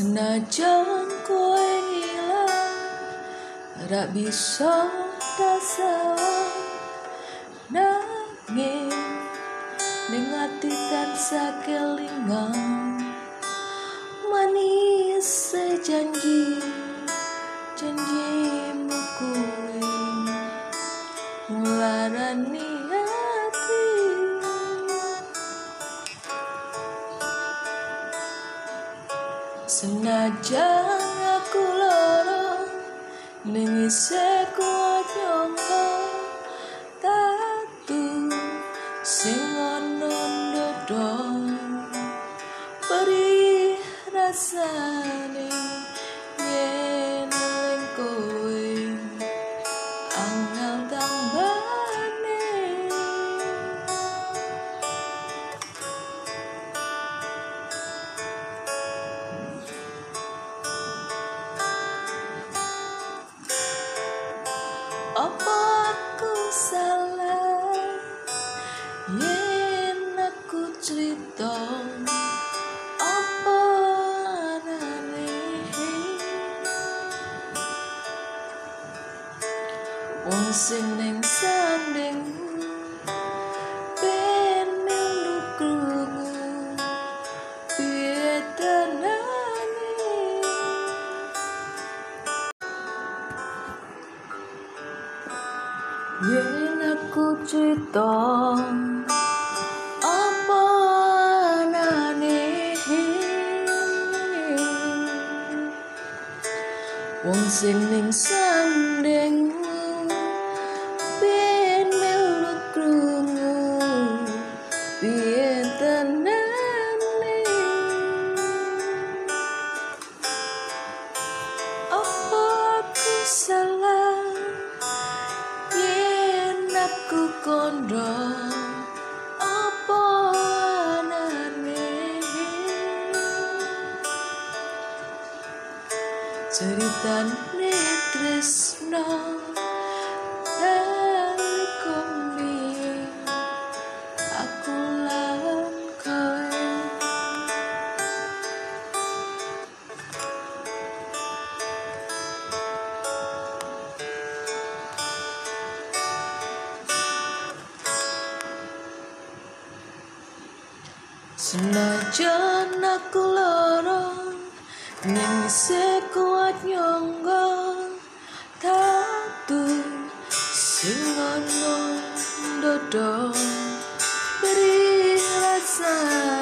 Senajan kowe ilang Rak bisa tasawan Nanging Ning ati tansah kelingan Manis sejanji mình sẽ có nhau không ta từng sẽ ngon non được rồi và ra xa Yen aku cerita apa anane Wong sing ning Senajan aku loro Ning isih kuat nyangga Tatu Sing ana ndodho Beri rasane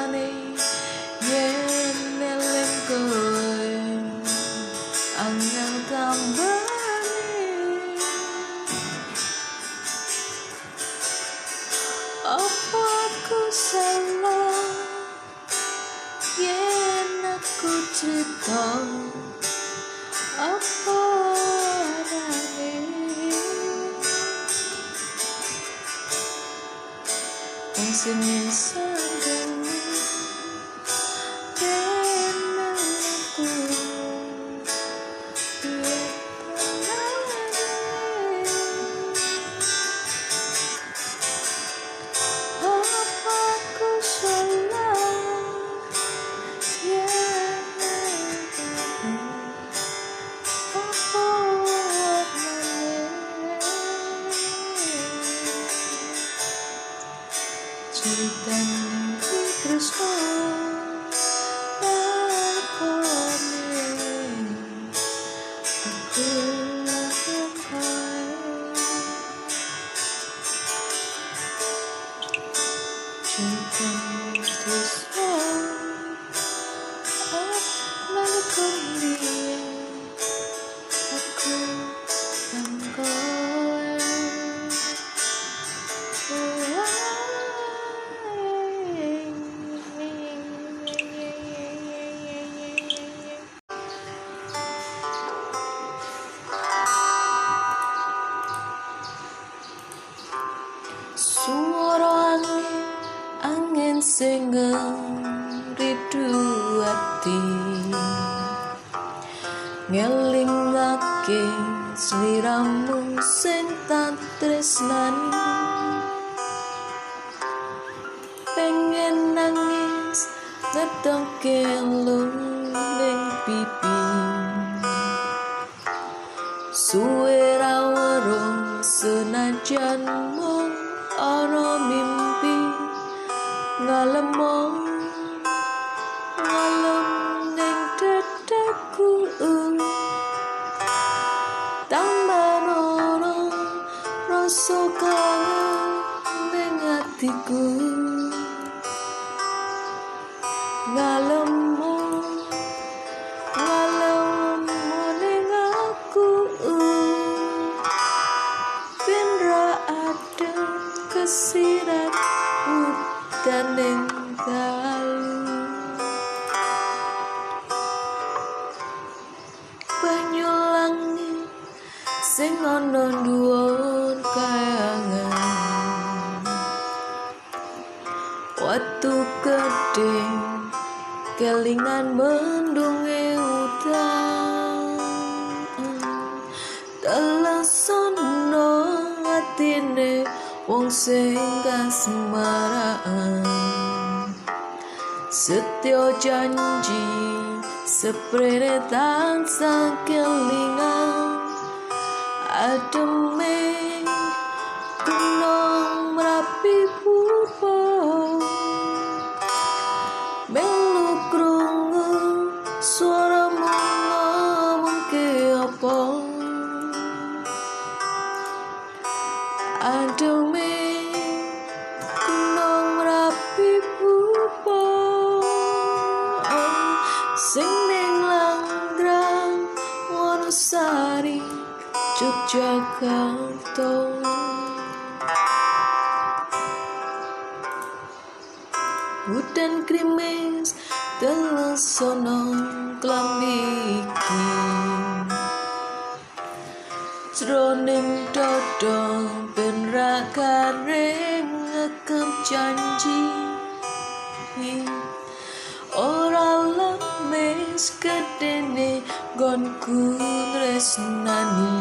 aku tresnani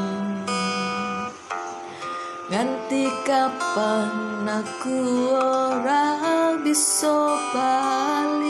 Nganti kapan aku ora bisa balik?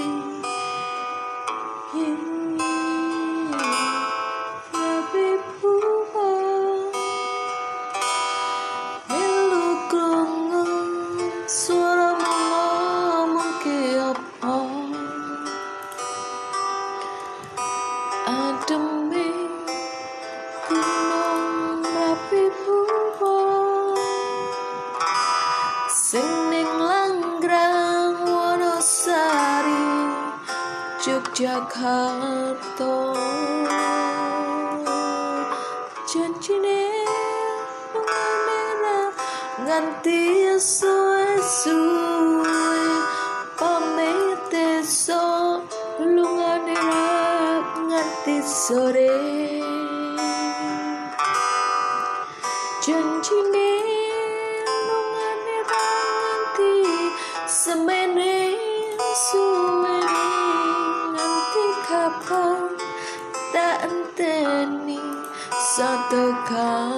高。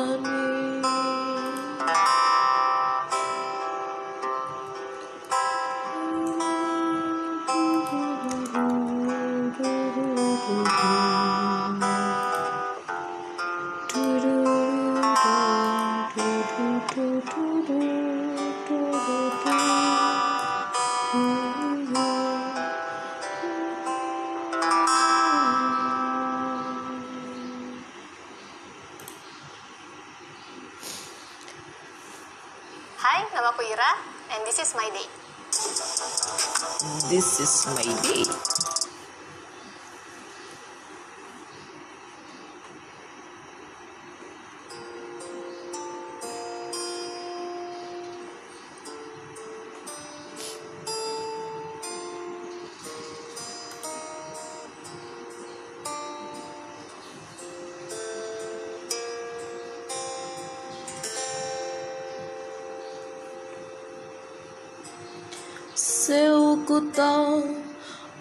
kuto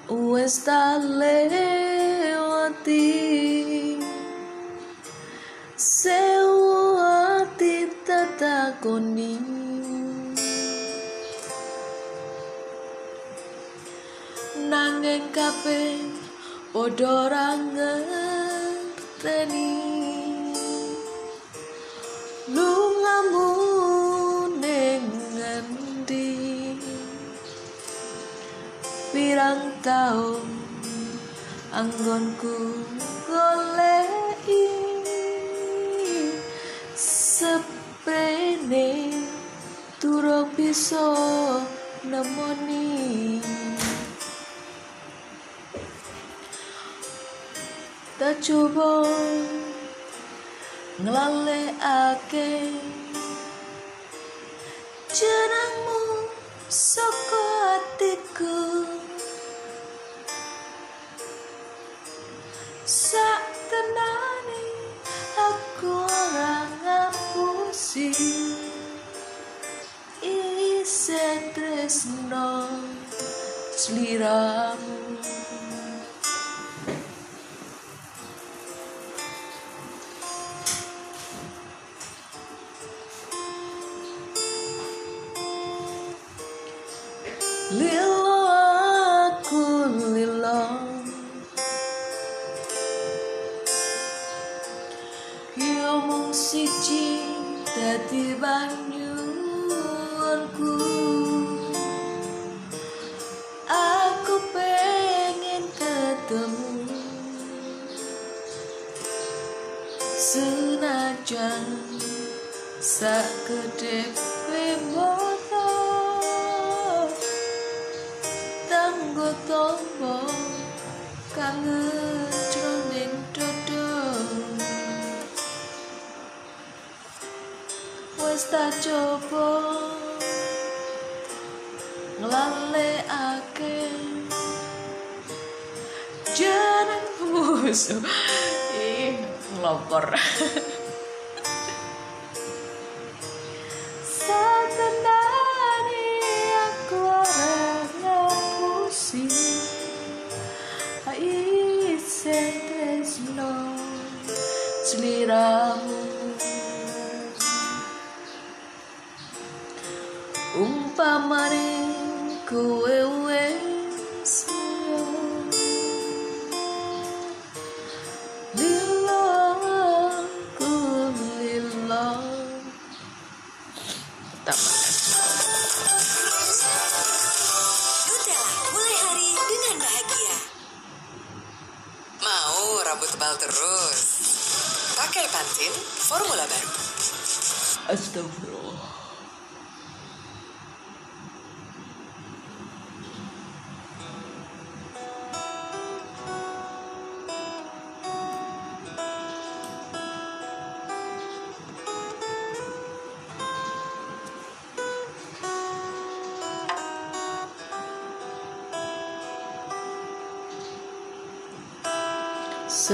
wis lewati. Sewati tetakoni. Nanging kape padha ra ngerti tau anggonku goleki sepene turung bisa nemoni. Tak coba nglalekake jenengmu Krishna, Sri Ram. Sak gede motor Tanggo tombo kangen jroning dodo Wes tak coba nglalekake jeneng musuh ih ngelopor kowe wes Lilo ku lilo Pertama Nutella, mulai hari dengan bahagia. Mau rambut tebal terus? Pakai Pantene formula baru. Astagfirullah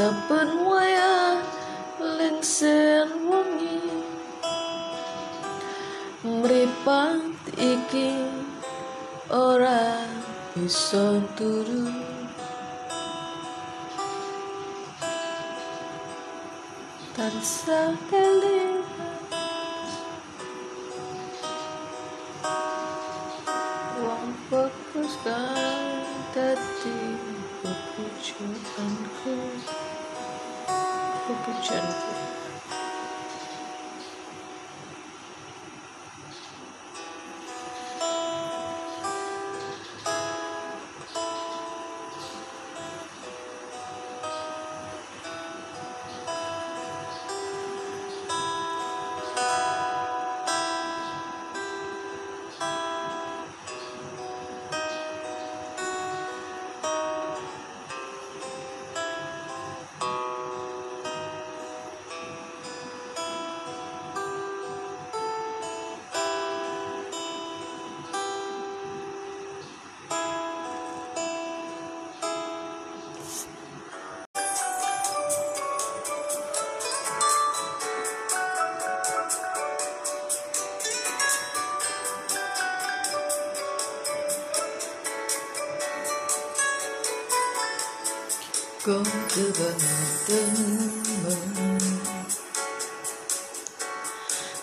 Saben wayah lengsen wengi mripat iki ora bisa turu. Tansah eling wong fokus kan dadi pepujaanku kitchen Kau teman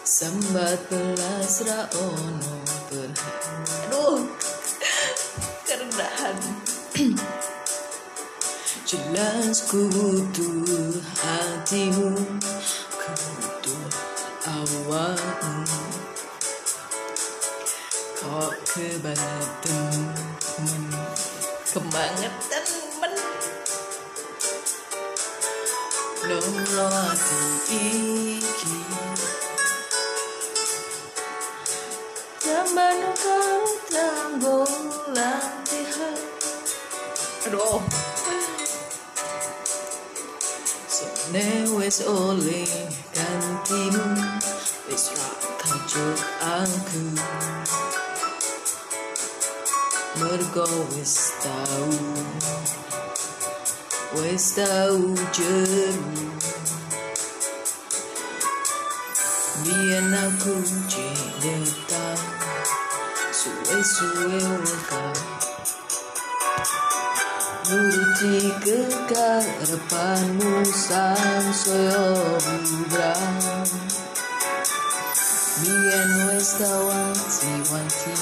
Sambat belas ra ono berhan Aduh Kerendahan. Jelas ku butuh hatimu Ramanu kau teranggulan tiha Aduh. So now it's only kantimu Wis rak kajuk aku Mergo wis tau Wis tau We're not cilik suelta. Nuruti kekarapanmu sang soyo bulan no está wanti-wanti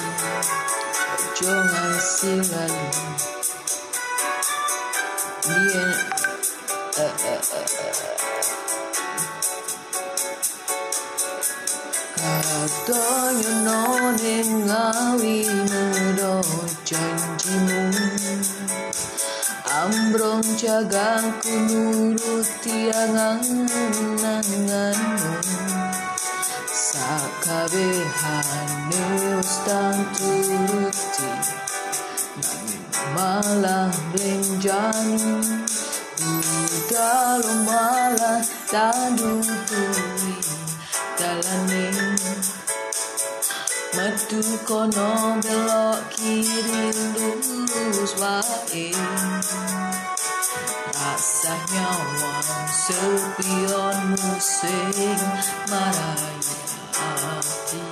Katanya nonin ngawi medo janjimu Ambrong jagaku nuruti angan-anganmu Sakabehane ustang turuti Nanging malah belenjani Dalam malah dalane Metu kono belok kiri lurus wae Rasanya wong sepion musik maraya hati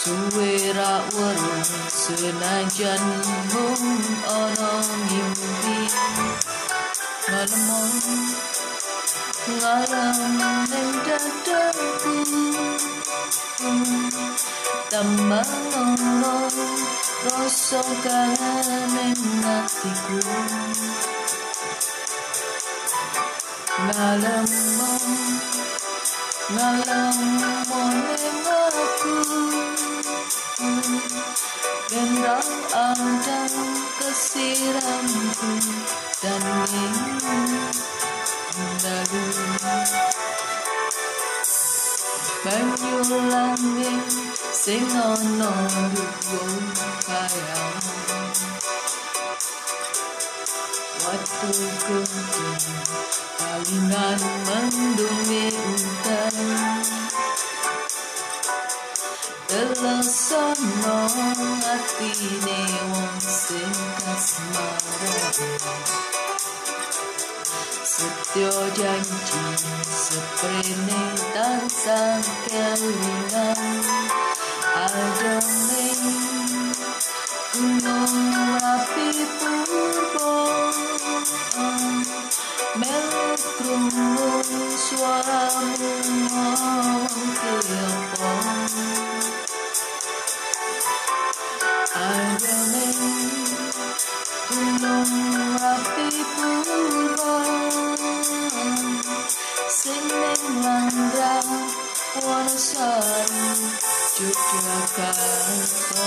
Suwe ra weruh senajan mung ana mimpi Ngalemong ngalam ning dadaku Tambah ngono rasa kangen ning atiku Ngalemong ngalemong ning aku Gendang ada kesiramku dan dalu Banyu langit sing ana dhuwur kaya. Waktu kunci palingan mendungi Setyo janji seprene tansah kelingan Adone gunung api purbo Melkrungu suaramu Sandra Wonosari Yogyakarta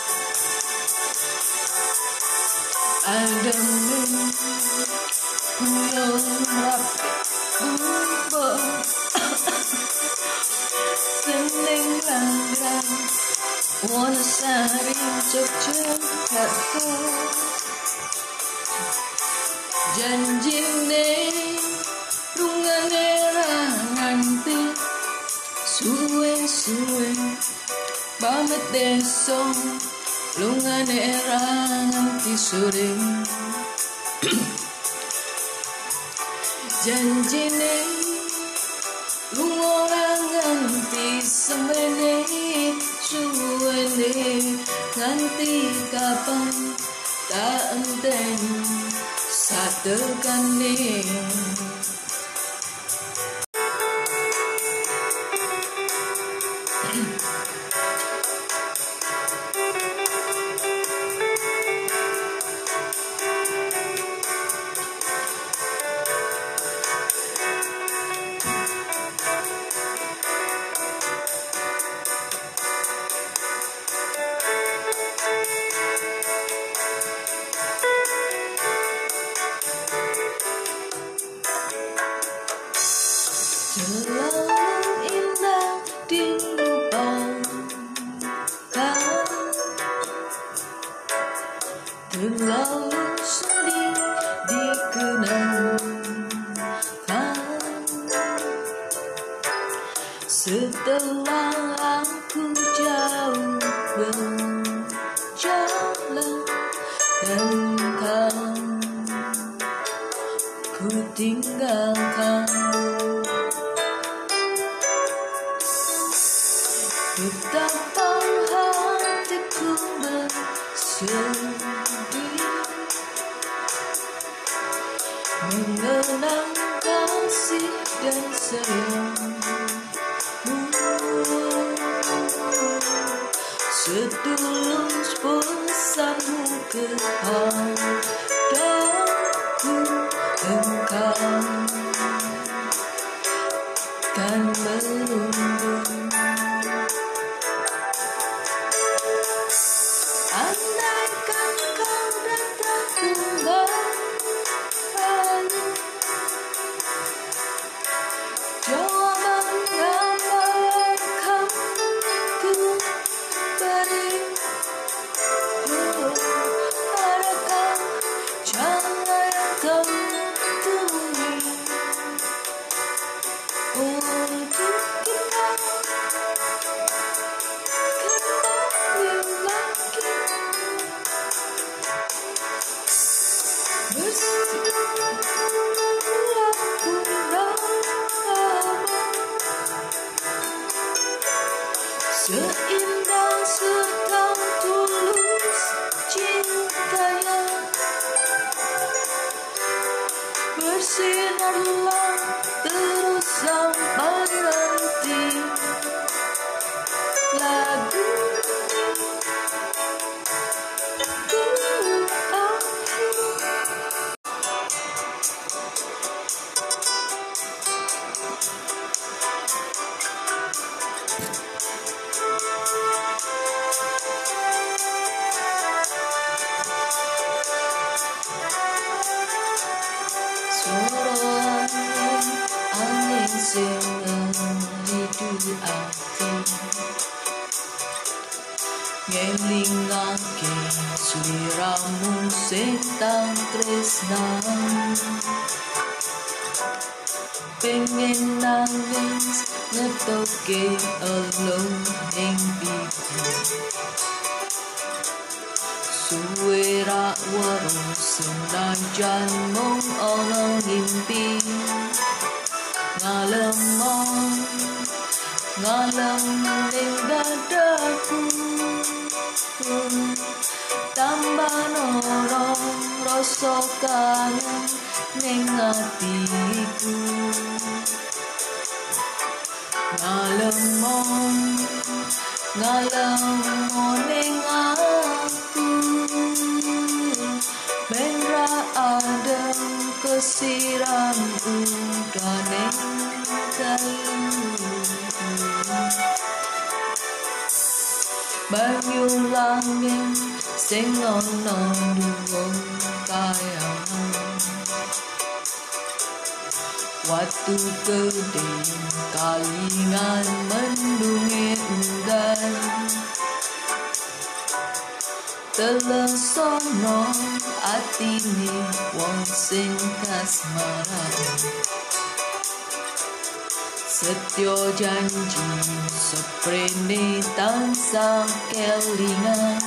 mình nhiều mặt bướng bợn khiến anh làm rằng muốn xa đi chập chững thật cô dần riêng đến đúng ngân nghe là ngành tin suối suối ba mất đèn sông lungane nganti sore. Janjine lungora nganti semene. Suwene nganti kapan? Tak enteni satekane Ketulus pesanmu kepada engkau. Seindah serta tulus cintanya Bersinarlah okay alone and be Suera warung senajan mong orang mimpi Ngalemong, ngalem ning dadaku Tambah norong rasa kangen ning atiku Ngalamon Ngalamon ning aku Benra adem kesiram udan ning kayu Bao nhiêu langit sing ono duwong kaya Waktu gede kalingan mendungi udan Telesono atine wong sing kasmaran Setyo janji seprene tansah kelingan.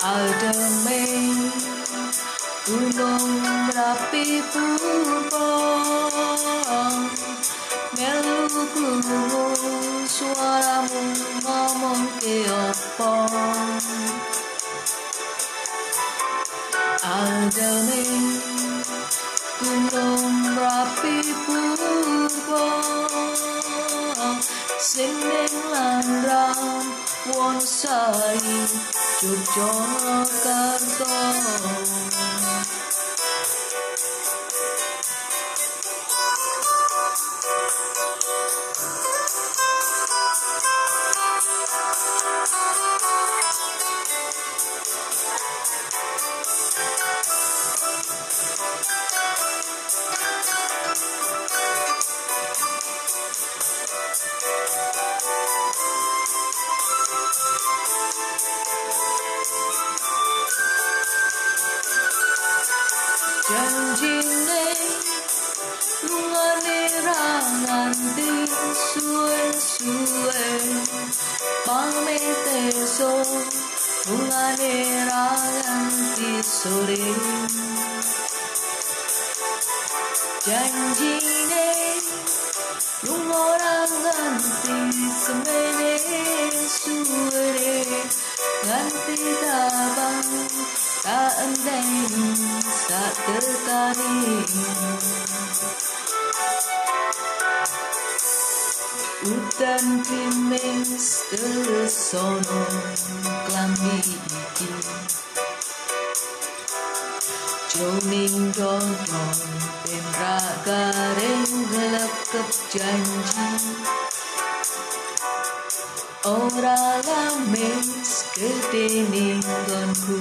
Ademe gunung merapi purba Melu krungu suaramu ngomong ke apa Ademe gunung merapi purba Sing ning landram Wonosari Udan krimis tersono klambi iki Jroning dodon ben ra gareng gelekep janji Ora lamis ketene nggonku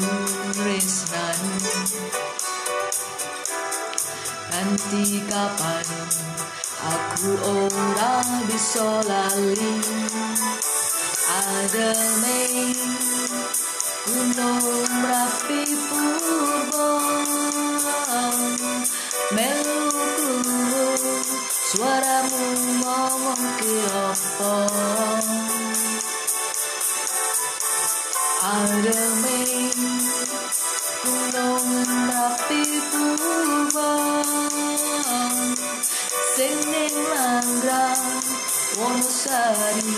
tresnani Nanti kapan aku ora bisa lali. Ada mei gunung merapi purba. Melu suaramu ngomong ke apa Ada mei gunung merapi purba dinding langgang Wong sari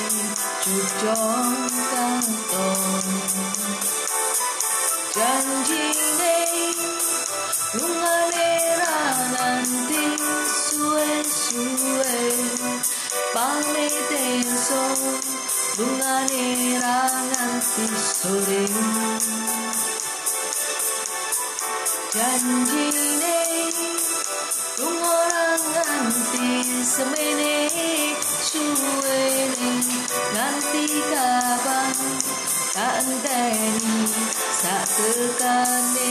cucong kantong Janji nei Lungane nanti suwe-suwe Pane tenso Lungane nanti sore Janji nei Lungolang nganti semene suwene nganti kapan tak enteni sak tekane